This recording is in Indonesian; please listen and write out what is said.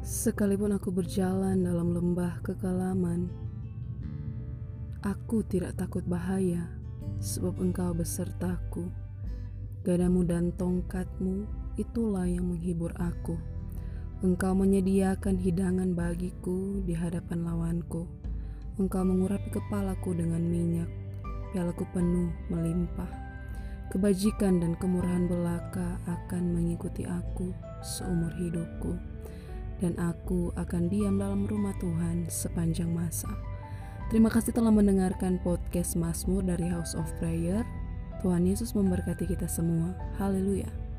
Sekalipun aku berjalan dalam lembah kekalaman, aku tidak takut bahaya, sebab engkau besertaku. Gadamu dan tongkatmu itulah yang menghibur aku. Engkau menyediakan hidangan bagiku di hadapan lawanku. Engkau mengurapi kepalaku dengan minyak, pialaku penuh melimpah. Kebajikan dan kemurahan belaka akan mengikuti aku seumur hidupku dan aku akan diam dalam rumah Tuhan sepanjang masa. Terima kasih telah mendengarkan podcast Mazmur dari House of Prayer. Tuhan Yesus memberkati kita semua. Haleluya.